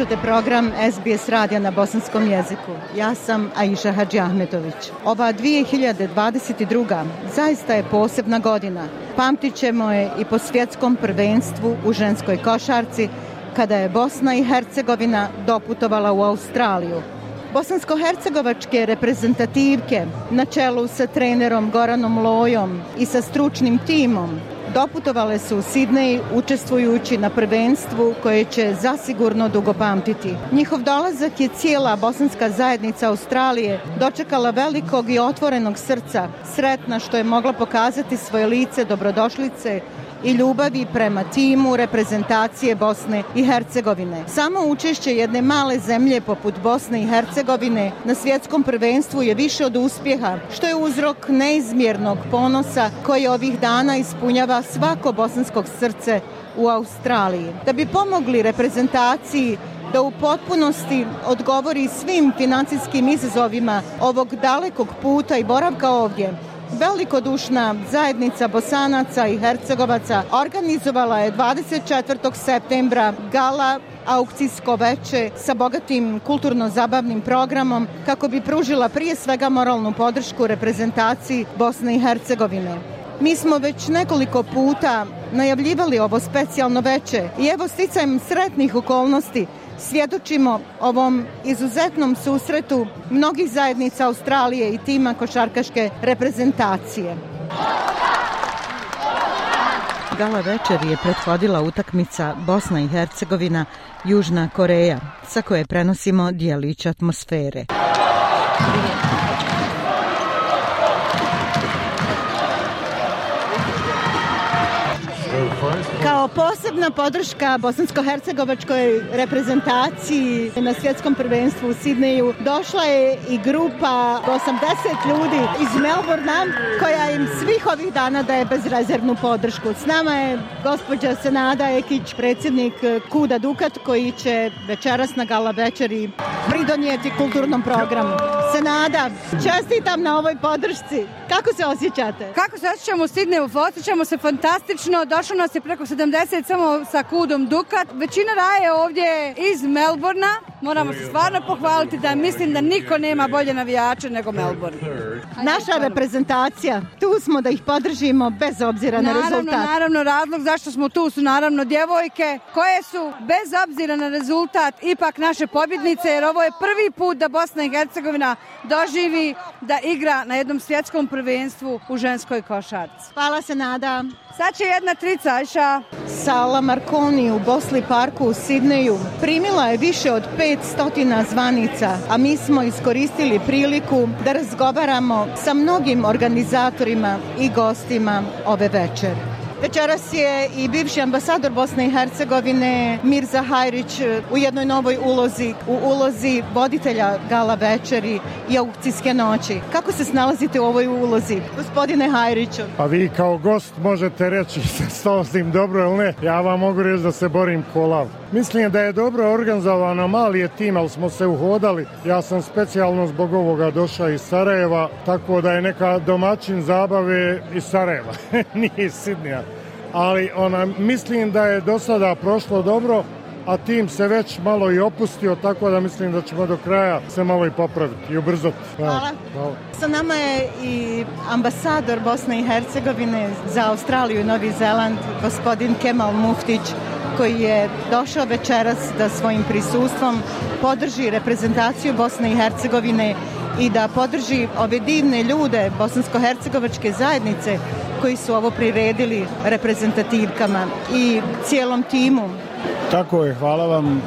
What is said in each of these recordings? slušate program SBS radija na bosanskom jeziku. Ja sam Aisha Hadži Ahmetović. Ova 2022. zaista je posebna godina. Pamtit ćemo je i po svjetskom prvenstvu u ženskoj košarci kada je Bosna i Hercegovina doputovala u Australiju. Bosansko-hercegovačke reprezentativke na čelu sa trenerom Goranom Lojom i sa stručnim timom doputovale su u Sidney učestvujući na prvenstvu koje će zasigurno dugo pamtiti. Njihov dolazak je cijela bosanska zajednica Australije dočekala velikog i otvorenog srca, sretna što je mogla pokazati svoje lice dobrodošlice i ljubavi prema timu reprezentacije Bosne i Hercegovine. Samo učešće jedne male zemlje poput Bosne i Hercegovine na svjetskom prvenstvu je više od uspjeha, što je uzrok neizmjernog ponosa koji ovih dana ispunjava svako bosanskog srce u Australiji. Da bi pomogli reprezentaciji da u potpunosti odgovori svim financijskim izazovima ovog dalekog puta i boravka ovdje, velikodušna zajednica Bosanaca i Hercegovaca organizovala je 24. septembra gala aukcijsko veče sa bogatim kulturno-zabavnim programom kako bi pružila prije svega moralnu podršku reprezentaciji Bosne i Hercegovine. Mi smo već nekoliko puta najavljivali ovo specijalno veče i evo sticajem sretnih okolnosti svjedočimo ovom izuzetnom susretu mnogih zajednica Australije i tima košarkaške reprezentacije. Gala večer je prethodila utakmica Bosna i Hercegovina, Južna Koreja, sa koje prenosimo dijelić atmosfere. Hvala. kao posebna podrška bosansko-hercegovačkoj reprezentaciji na svjetskom prvenstvu u Sidneju došla je i grupa 80 ljudi iz Melbourna koja im svih ovih dana daje bezrezervnu podršku. S nama je gospođa Senada Ekić, predsjednik Kuda Dukat koji će večeras na gala večeri pridonijeti kulturnom programu. Senada, čestitam na ovoj podršci. Kako se osjećate? Kako se osjećamo u Sidneju? Osjećamo se fantastično. Došlo nas nas je preko 70 samo sa kudom Dukat. Većina raje ovdje iz Melbourna, moramo se stvarno pohvaliti da mislim da niko nema bolje navijače nego Melbourne. Naša reprezentacija, tu smo da ih podržimo bez obzira na naravno, rezultat. Naravno, naravno, razlog zašto smo tu su naravno djevojke koje su bez obzira na rezultat ipak naše pobjednice jer ovo je prvi put da Bosna i Hercegovina doživi da igra na jednom svjetskom prvenstvu u ženskoj košarci. Hvala se Nada. Sad će jedna trica, Aša. Sala Marconi u Bosli parku u Sidneju primila je više od 5 500 zvanica, a mi smo iskoristili priliku da razgovaramo sa mnogim organizatorima i gostima ove večer. Večeras je i bivši ambasador Bosne i Hercegovine Mirza Hajrić u jednoj novoj ulozi, u ulozi voditelja gala večeri i aukcijske noći. Kako se snalazite u ovoj ulozi, gospodine Hajriću? Pa vi kao gost možete reći se s dobro ili ne. Ja vam mogu reći da se borim kolav. Mislim da je dobro organizovano, mali je tim, ali smo se uhodali. Ja sam specijalno zbog ovoga došao iz Sarajeva, tako da je neka domaćin zabave iz Sarajeva, nije iz Sidnija. Ali ona, mislim da je do sada prošlo dobro, a tim se već malo i opustio, tako da mislim da ćemo do kraja se malo i popraviti i ubrzati. Hvala. Hvala. Sa nama je i ambasador Bosne i Hercegovine za Australiju i Novi Zeland, gospodin Kemal Muftić koji je došao večeras da svojim prisustvom podrži reprezentaciju Bosne i Hercegovine i da podrži ove divne ljude bosansko-hercegovačke zajednice koji su ovo priredili reprezentativkama i cijelom timu Tako je, hvala vam.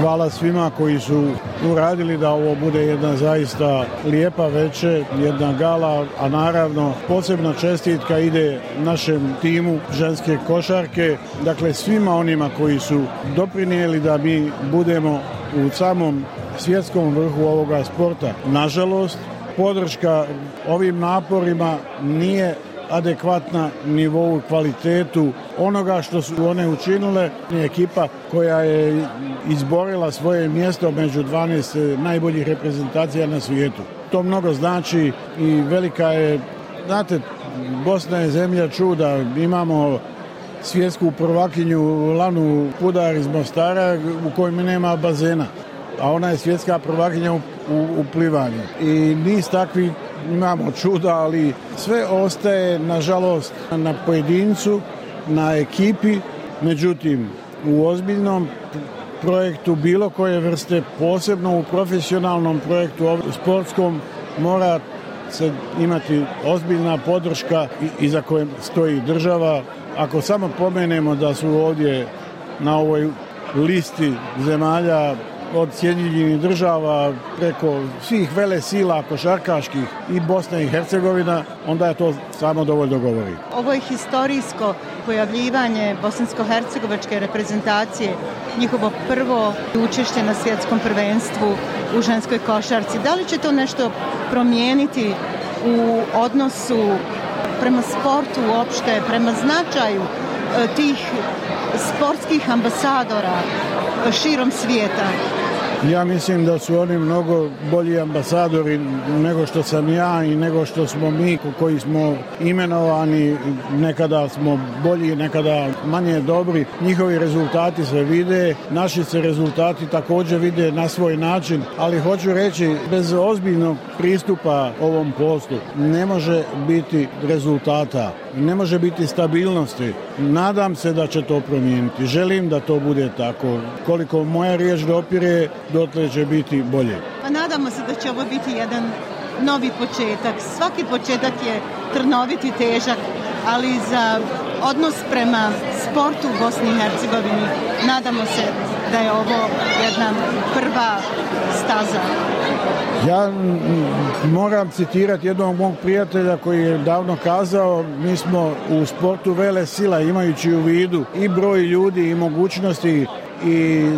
Hvala svima koji su uradili da ovo bude jedna zaista lijepa veče, jedna gala, a naravno posebna čestitka ide našem timu ženske košarke, dakle svima onima koji su doprinijeli da mi budemo u samom svjetskom vrhu ovoga sporta. Nažalost, podrška ovim naporima nije adekvatna nivou kvalitetu onoga što su one učinile. Ekipa koja je izborila svoje mjesto među 12 najboljih reprezentacija na svijetu. To mnogo znači i velika je, znate, Bosna je zemlja čuda, imamo svjetsku prvakinju Lanu Pudar iz Mostara u kojoj nema bazena, a ona je svjetska prvakinja u, u, u plivanju. I niz takvih imamo čuda, ali sve ostaje, nažalost, na pojedincu, na ekipi. Međutim, u ozbiljnom projektu bilo koje vrste, posebno u profesionalnom projektu, u sportskom, mora se imati ozbiljna podrška iza kojem stoji država. Ako samo pomenemo da su ovdje na ovoj listi zemalja od Sjedinjenih država preko svih vele sila košarkaških i Bosna i Hercegovina, onda je to samo dovoljno govori. Ovo je historijsko pojavljivanje bosansko-hercegovačke reprezentacije, njihovo prvo učešće na svjetskom prvenstvu u ženskoj košarci. Da li će to nešto promijeniti u odnosu prema sportu uopšte, prema značaju E, tih sportskih ambasadora širom svijeta? Ja mislim da su oni mnogo bolji ambasadori nego što sam ja i nego što smo mi koji smo imenovani. Nekada smo bolji, nekada manje dobri. Njihovi rezultati se vide, naši se rezultati također vide na svoj način. Ali hoću reći, bez ozbiljnog pristupa ovom poslu ne može biti rezultata ne može biti stabilnosti. Nadam se da će to promijeniti. Želim da to bude tako. Koliko moja riječ dopire, dotle će biti bolje. Pa nadamo se da će ovo biti jedan novi početak. Svaki početak je trnovit i težak, ali za odnos prema sportu u Bosni i Hercegovini nadamo se da je ovo jedna prva staza? Ja moram citirati jednog mog prijatelja koji je davno kazao mi smo u sportu vele sila imajući u vidu i broj ljudi i mogućnosti i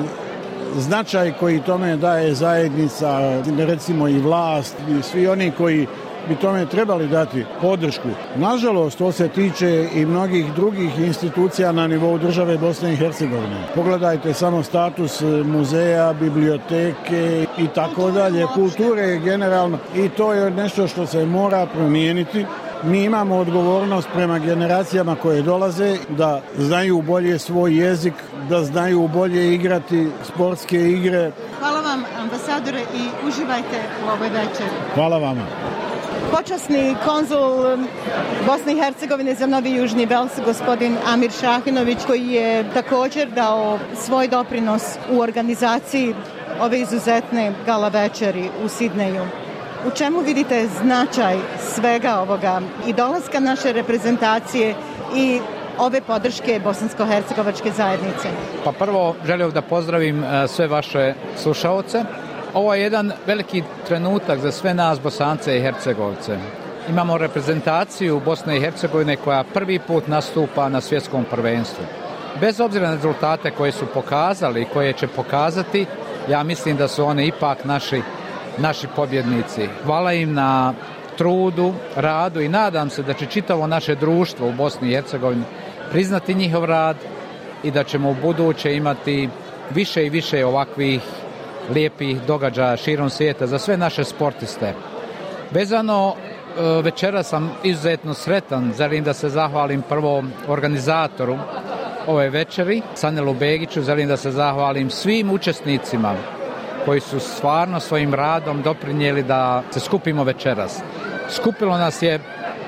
značaj koji tome daje zajednica, recimo i vlast i svi oni koji bi tome trebali dati podršku. Nažalost, to se tiče i mnogih drugih institucija na nivou države Bosne i Hercegovine. Pogledajte samo status e, muzeja, biblioteke i tako dalje, kulture generalno i to je nešto što se mora promijeniti. Mi imamo odgovornost prema generacijama koje dolaze da znaju bolje svoj jezik, da znaju bolje igrati sportske igre. Hvala vam ambasadore i uživajte u ovoj večeri. Hvala vama počasni konzul um, Bosne i Hercegovine za Novi Južni Vels, gospodin Amir Šahinović, koji je također dao svoj doprinos u organizaciji ove izuzetne gala večeri u Sidneju. U čemu vidite značaj svega ovoga i dolaska naše reprezentacije i ove podrške bosansko-hercegovačke zajednice? Pa prvo želim da pozdravim e, sve vaše slušaoce Ovo je jedan veliki trenutak za sve nas Bosance i Hercegovce. Imamo reprezentaciju Bosne i Hercegovine koja prvi put nastupa na svjetskom prvenstvu. Bez obzira na rezultate koje su pokazali i koje će pokazati, ja mislim da su one ipak naši, naši pobjednici. Hvala im na trudu, radu i nadam se da će čitavo naše društvo u Bosni i Hercegovini priznati njihov rad i da ćemo u buduće imati više i više ovakvih lijepih događaja širom svijeta za sve naše sportiste. Vezano e, večera sam izuzetno sretan, želim da se zahvalim prvo organizatoru ove večeri, Sanelu Begiću, želim da se zahvalim svim učesnicima koji su stvarno svojim radom doprinijeli da se skupimo večeras. Skupilo nas je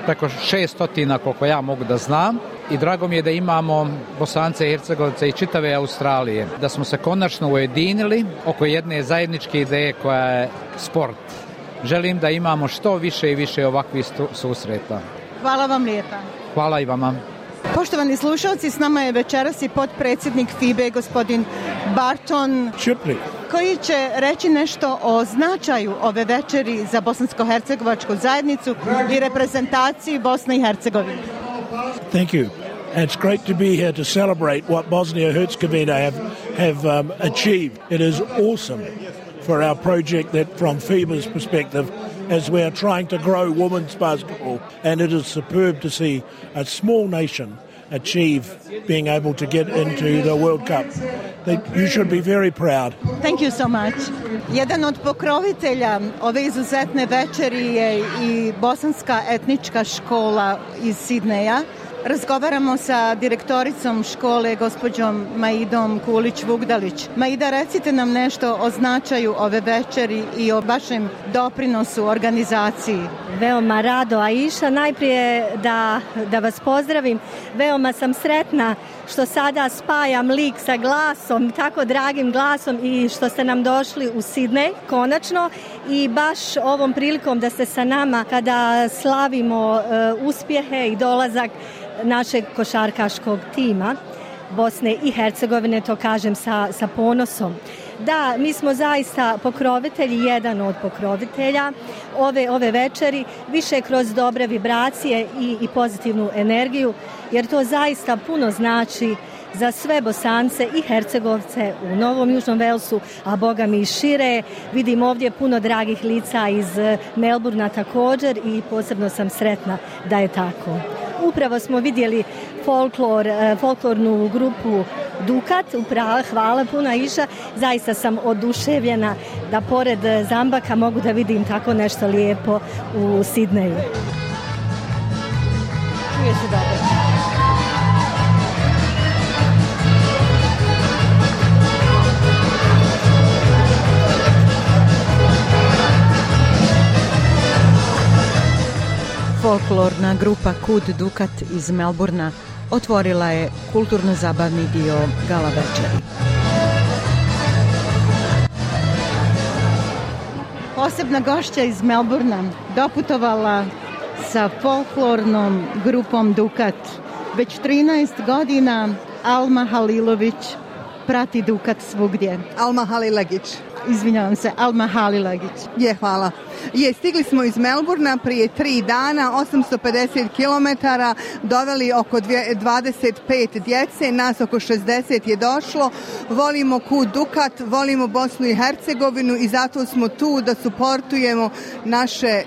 preko 600, koliko ja mogu da znam, i drago mi je da imamo Bosance i Hercegovice i čitave Australije, da smo se konačno ujedinili oko jedne zajedničke ideje koja je sport. Želim da imamo što više i više ovakvih susreta. Hvala vam lijepa. Hvala i vama. Poštovani slušalci, s nama je večeras i podpredsjednik FIBE, gospodin Barton. Čupri. Koji će reći nešto o značaju ove večeri za bosansko-hercegovačku zajednicu i reprezentaciji Bosne i Hercegovine. Thank you. And it's great to be here to celebrate what Bosnia Herzegovina have, have um, achieved. It is awesome for our project that, from FIBA's perspective, as we are trying to grow women's basketball, and it is superb to see a small nation achieve being able to get into the World Cup. You should be very proud. Thank you so much. Jedan od pokrovitelja ove izuzetne večeri je i Bosanska etnička škola iz Sidneja. Razgovaramo sa direktoricom škole, gospođom Maidom Kulić-Vugdalić. Maida, recite nam nešto o značaju ove večeri i o vašem doprinosu organizaciji. Veoma rado, Aisha. Najprije da, da vas pozdravim. Veoma sam sretna što sada spajam lik sa glasom, tako dragim glasom i što ste nam došli u Sidney, konačno. I baš ovom prilikom da ste sa nama kada slavimo uh, uspjehe i dolazak našeg košarkaškog tima Bosne i Hercegovine, to kažem sa, sa ponosom. Da, mi smo zaista pokrovitelji, jedan od pokrovitelja ove, ove večeri, više kroz dobre vibracije i, i pozitivnu energiju, jer to zaista puno znači za sve bosance i hercegovce u Novom Južnom Velsu, a boga mi i šire. Vidim ovdje puno dragih lica iz Melburna također i posebno sam sretna da je tako upravo smo vidjeli folklor, e, folklornu grupu Dukat, upravo, hvala puno Iša, zaista sam oduševljena da pored Zambaka mogu da vidim tako nešto lijepo u Sidneju. Čuje se dobro. Folklorna grupa Kud Dukat iz Melburna otvorila je kulturno-zabavni dio Gala večeri. Posebna gošća iz Melburna doputovala sa folklornom grupom Dukat. Već 13 godina Alma Halilović prati Dukat svugdje. Alma Halilagić izvinjavam se, Alma Halilagić. Je, hvala. Je, stigli smo iz Melburna prije tri dana, 850 km, doveli oko dvije, 25 djece, nas oko 60 je došlo. Volimo Ku Dukat, volimo Bosnu i Hercegovinu i zato smo tu da suportujemo naše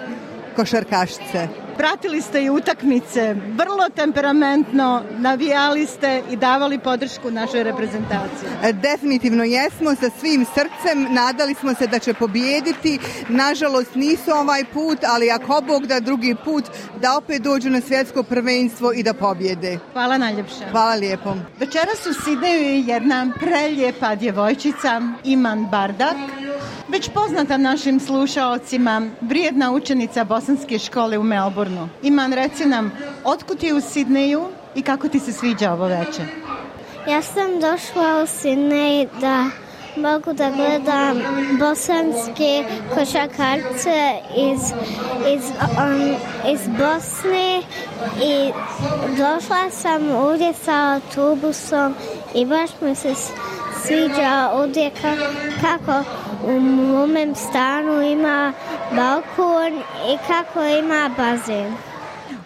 košarkašice pratili ste i utakmice, vrlo temperamentno navijali ste i davali podršku našoj reprezentaciji. E, definitivno jesmo sa svim srcem, nadali smo se da će pobijediti, nažalost nisu ovaj put, ali ako Bog da drugi put, da opet dođu na svjetsko prvenstvo i da pobjede. Hvala najljepše. Hvala lijepo. Večera su s ideju jedna preljepa djevojčica, Iman Bardak. Hvala već poznata našim slušaocima, vrijedna učenica Bosanske škole u Melbourneu. Iman, reci nam, otkud je u Sidneju i kako ti se sviđa ovo veče? Ja sam došla u Sidney da mogu da gledam bosanske košakarce iz, iz, um, iz Bosne i došla sam ovdje sa autobusom i baš mi se sviđa ovdje kako, kako u mojem stanu ima balkon i kako ima bazen.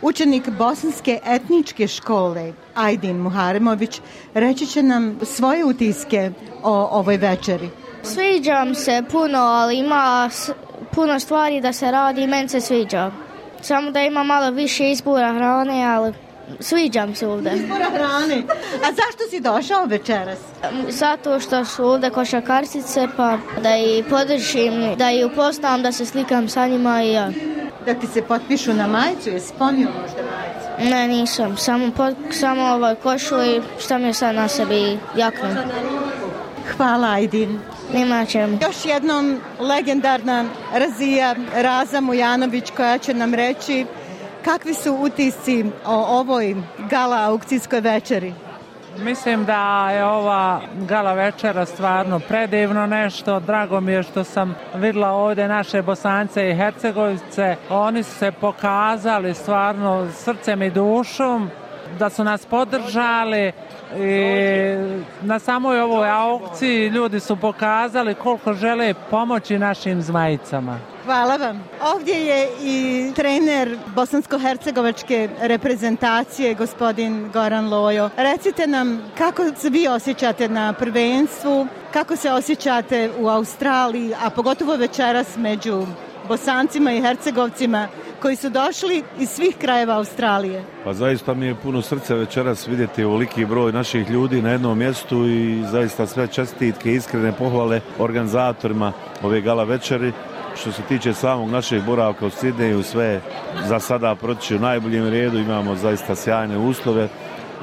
Učenik Bosanske etničke škole Ajdin Muharemović reći će nam svoje utiske o ovoj večeri. Sviđam se puno, ali ima puno stvari da se radi i meni se sviđa. Samo da ima malo više izbora hrane, ali Sviđam se ovde. Izbora hrane. A zašto si došao večeras? Zato što su ovde košakarsice, pa da ih podršim, da ih upostavam, da se slikam sa njima i ja. Da ti se potpišu na majicu, jesi ponio možda majicu? Ne, nisam. Samo, pod, samo ovaj košu i šta mi je sad na sebi jakno. Hvala, Aydin. Nima čem. Još jednom legendarna Razija Raza Mujanović koja će nam reći Kakvi su utisci o ovoj gala aukcijskoj večeri? Mislim da je ova gala večera stvarno predivno nešto. Drago mi je što sam videla ovde naše bosance i hercegovice. Oni su se pokazali stvarno srcem i dušom da su nas podržali i na samoj ovoj aukciji ljudi su pokazali koliko žele pomoći našim zmajicama. Hvala vam. Ovdje je i trener bosansko-hercegovačke reprezentacije, gospodin Goran Lojo. Recite nam kako se vi osjećate na prvenstvu, kako se osjećate u Australiji, a pogotovo večeras među bosancima i hercegovcima, koji su došli iz svih krajeva Australije. Pa zaista mi je puno srce večeras vidjeti ovoliki broj naših ljudi na jednom mjestu i zaista sve čestitke i iskrene pohvale organizatorima ove gala večeri. Što se tiče samog našeg boravka u Sidneju, sve za sada proći u najboljem redu, imamo zaista sjajne uslove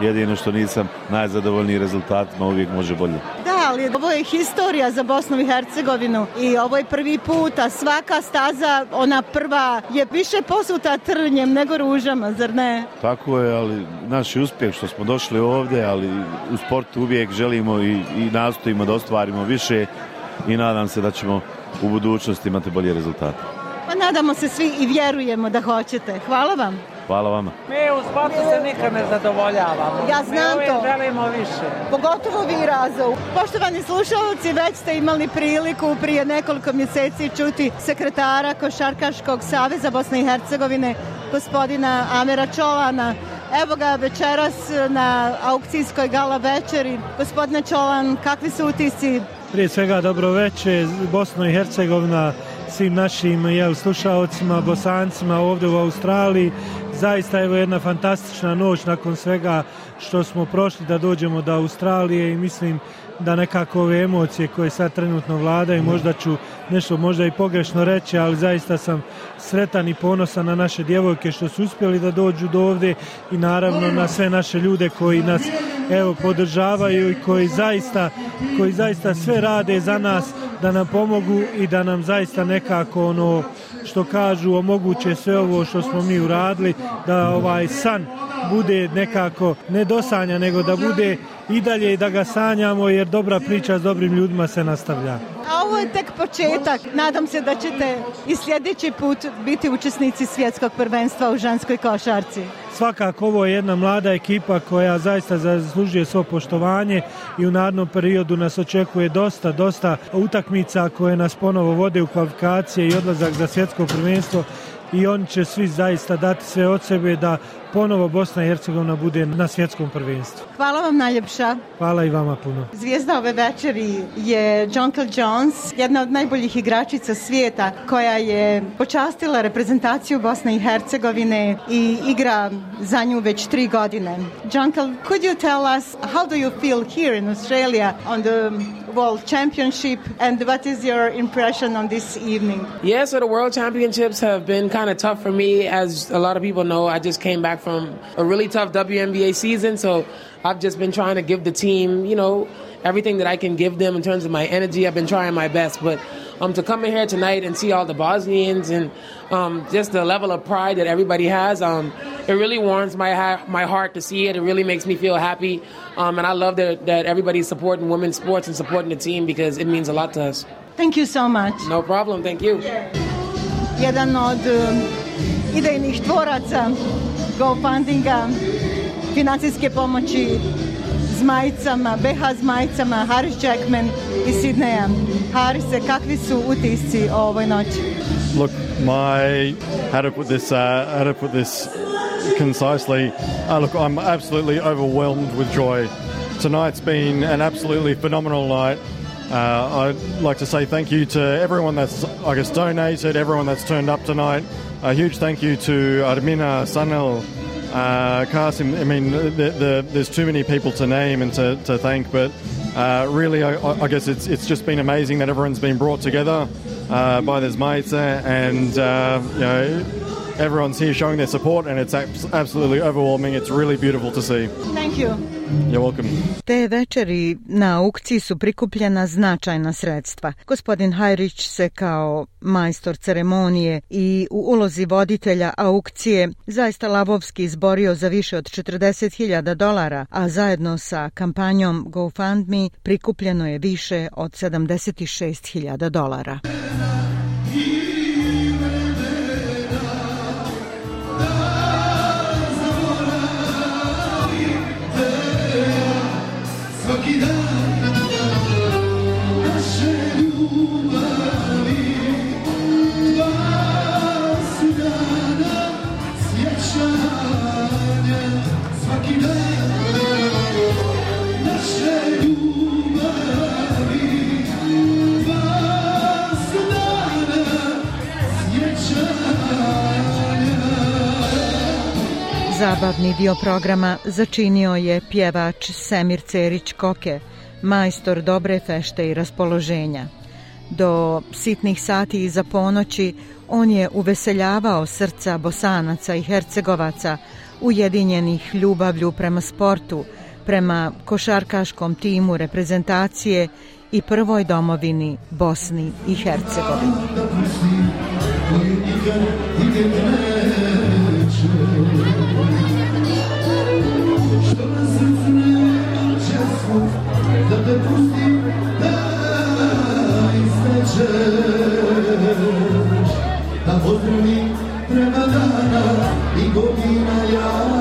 jedino što nisam najzadovoljniji rezultatima, uvijek može bolje. Da, ali ovo je historija za Bosnu i Hercegovinu i ovo je prvi put, a svaka staza, ona prva, je više posuta trnjem nego ružama, zar ne? Tako je, ali naš uspjeh što smo došli ovde, ali u sportu uvijek želimo i, i nastojimo da ostvarimo više i nadam se da ćemo u budućnosti imati bolje rezultate. Pa nadamo se svi i vjerujemo da hoćete. Hvala vam. Hvala vama. Mi u sportu se nikad ne zadovoljavamo. Ja znam to. Mi želimo više. Pogotovo vi razo. Poštovani slušalci, već ste imali priliku prije nekoliko mjeseci čuti sekretara Košarkaškog saveza Bosne i Hercegovine, gospodina Amera Čovana. Evo ga večeras na aukcijskoj gala večeri. Gospodine Čovan, kakvi su utisci? Prije svega dobro veče Bosna i Hercegovina svim našim jel, slušalcima, bosancima ovdje u Australiji zaista evo jedna fantastična noć nakon svega što smo prošli da dođemo do Australije i mislim da nekako ove emocije koje sad trenutno vladaju, možda ću nešto možda i pogrešno reći, ali zaista sam sretan i ponosan na naše djevojke što su uspjeli da dođu do ovde i naravno na sve naše ljude koji nas evo podržavaju i koji zaista, koji zaista sve rade za nas da nam pomogu i da nam zaista nekako ono što kažu omoguće sve ovo što smo mi uradili da ovaj san bude nekako ne dosanja, nego da bude i dalje i da ga sanjamo, jer dobra priča s dobrim ljudima se nastavlja. A ovo je tek početak. Nadam se da ćete i sljedeći put biti učesnici svjetskog prvenstva u ženskoj košarci. Svakako, ovo je jedna mlada ekipa koja zaista zaslužuje svo poštovanje i u narodnom periodu nas očekuje dosta, dosta utakmica koje nas ponovo vode u kvalifikacije i odlazak za svjetsko prvenstvo i oni će svi zaista dati sve od sebe da ponovo Bosna i Hercegovina bude na svjetskom prvenstvu. Hvala vam najljepša. Hvala i vama puno. Zvijezda ove večeri je Jonkel Jones, jedna od najboljih igračica svijeta koja je počastila reprezentaciju Bosne i Hercegovine i igra za nju već tri godine. Jonkel, could you tell us how do you feel here in Australia on the World Championship and what is your impression on this evening? Yeah, so the World Championships have been kind of tough for me. As a lot of people know, I just came back back from a really tough WNBA season. So I've just been trying to give the team, you know, everything that I can give them in terms of my energy. I've been trying my best, but um, to come in here tonight and see all the Bosnians and um, just the level of pride that everybody has, um, it really warms my ha- my heart to see it. It really makes me feel happy, um, and I love that that everybody's supporting women's sports and supporting the team because it means a lot to us. Thank you so much. No problem. Thank you. Jedan od um, idejnih tvoraca GoFundinga, um, financijske pomoći zmajicama, BH zmajicama, Haris Jackman iz Sidneja. Harise, kakvi su utisci o ovoj noći? Look, my, how to put this, uh, how to put this concisely, uh, look, I'm absolutely overwhelmed with joy. Tonight's been an absolutely phenomenal night. Uh, I'd like to say thank you to everyone that's, I guess, donated, everyone that's turned up tonight. A huge thank you to Armina, Sanel, uh, Kasim. I mean, the, the, there's too many people to name and to, to thank, but uh, really, I, I, guess it's, it's just been amazing that everyone's been brought together uh, by these mates and, uh, you know, everyone's here showing their support and it's absolutely overwhelming. It's really beautiful to see. Thank you. You're welcome. Te večeri na aukciji su prikupljena značajna sredstva. Gospodin Hajrić se kao majstor ceremonije i u ulozi voditelja aukcije zaista Lavovski izborio za više od 40.000 dolara, a zajedno sa kampanjom GoFundMe prikupljeno je više od 76.000 dolara. Yeah. Zabavni dio programa začinio je pjevač Semir Cerić Koke, majstor dobre fešte i raspoloženja. Do sitnih sati iza ponoći on je uveseljavao srca bosanaca i hercegovaca ujedinjenih ljubavlju prema sportu, prema košarkaškom timu reprezentacije i prvoj domovini Bosni i Hercegovini. Da Amor lui, i godina iar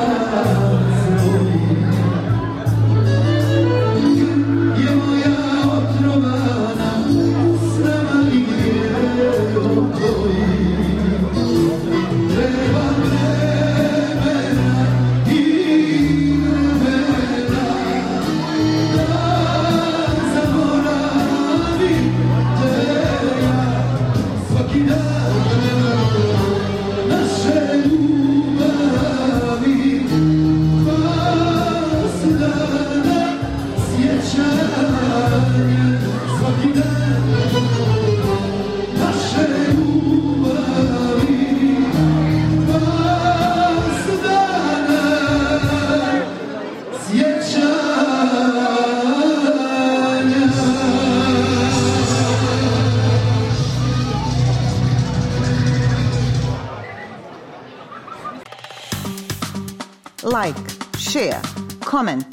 share, comment.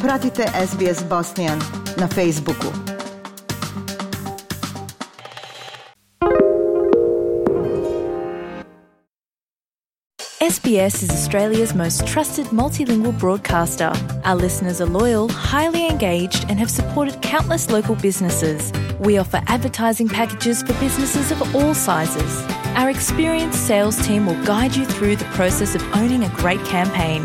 Pratite SBS Bosnian na Facebooku. SBS is Australia's most trusted multilingual broadcaster. Our listeners are loyal, highly engaged, and have supported countless local businesses. We offer advertising packages for businesses of all sizes. Our experienced sales team will guide you through the process of owning a great campaign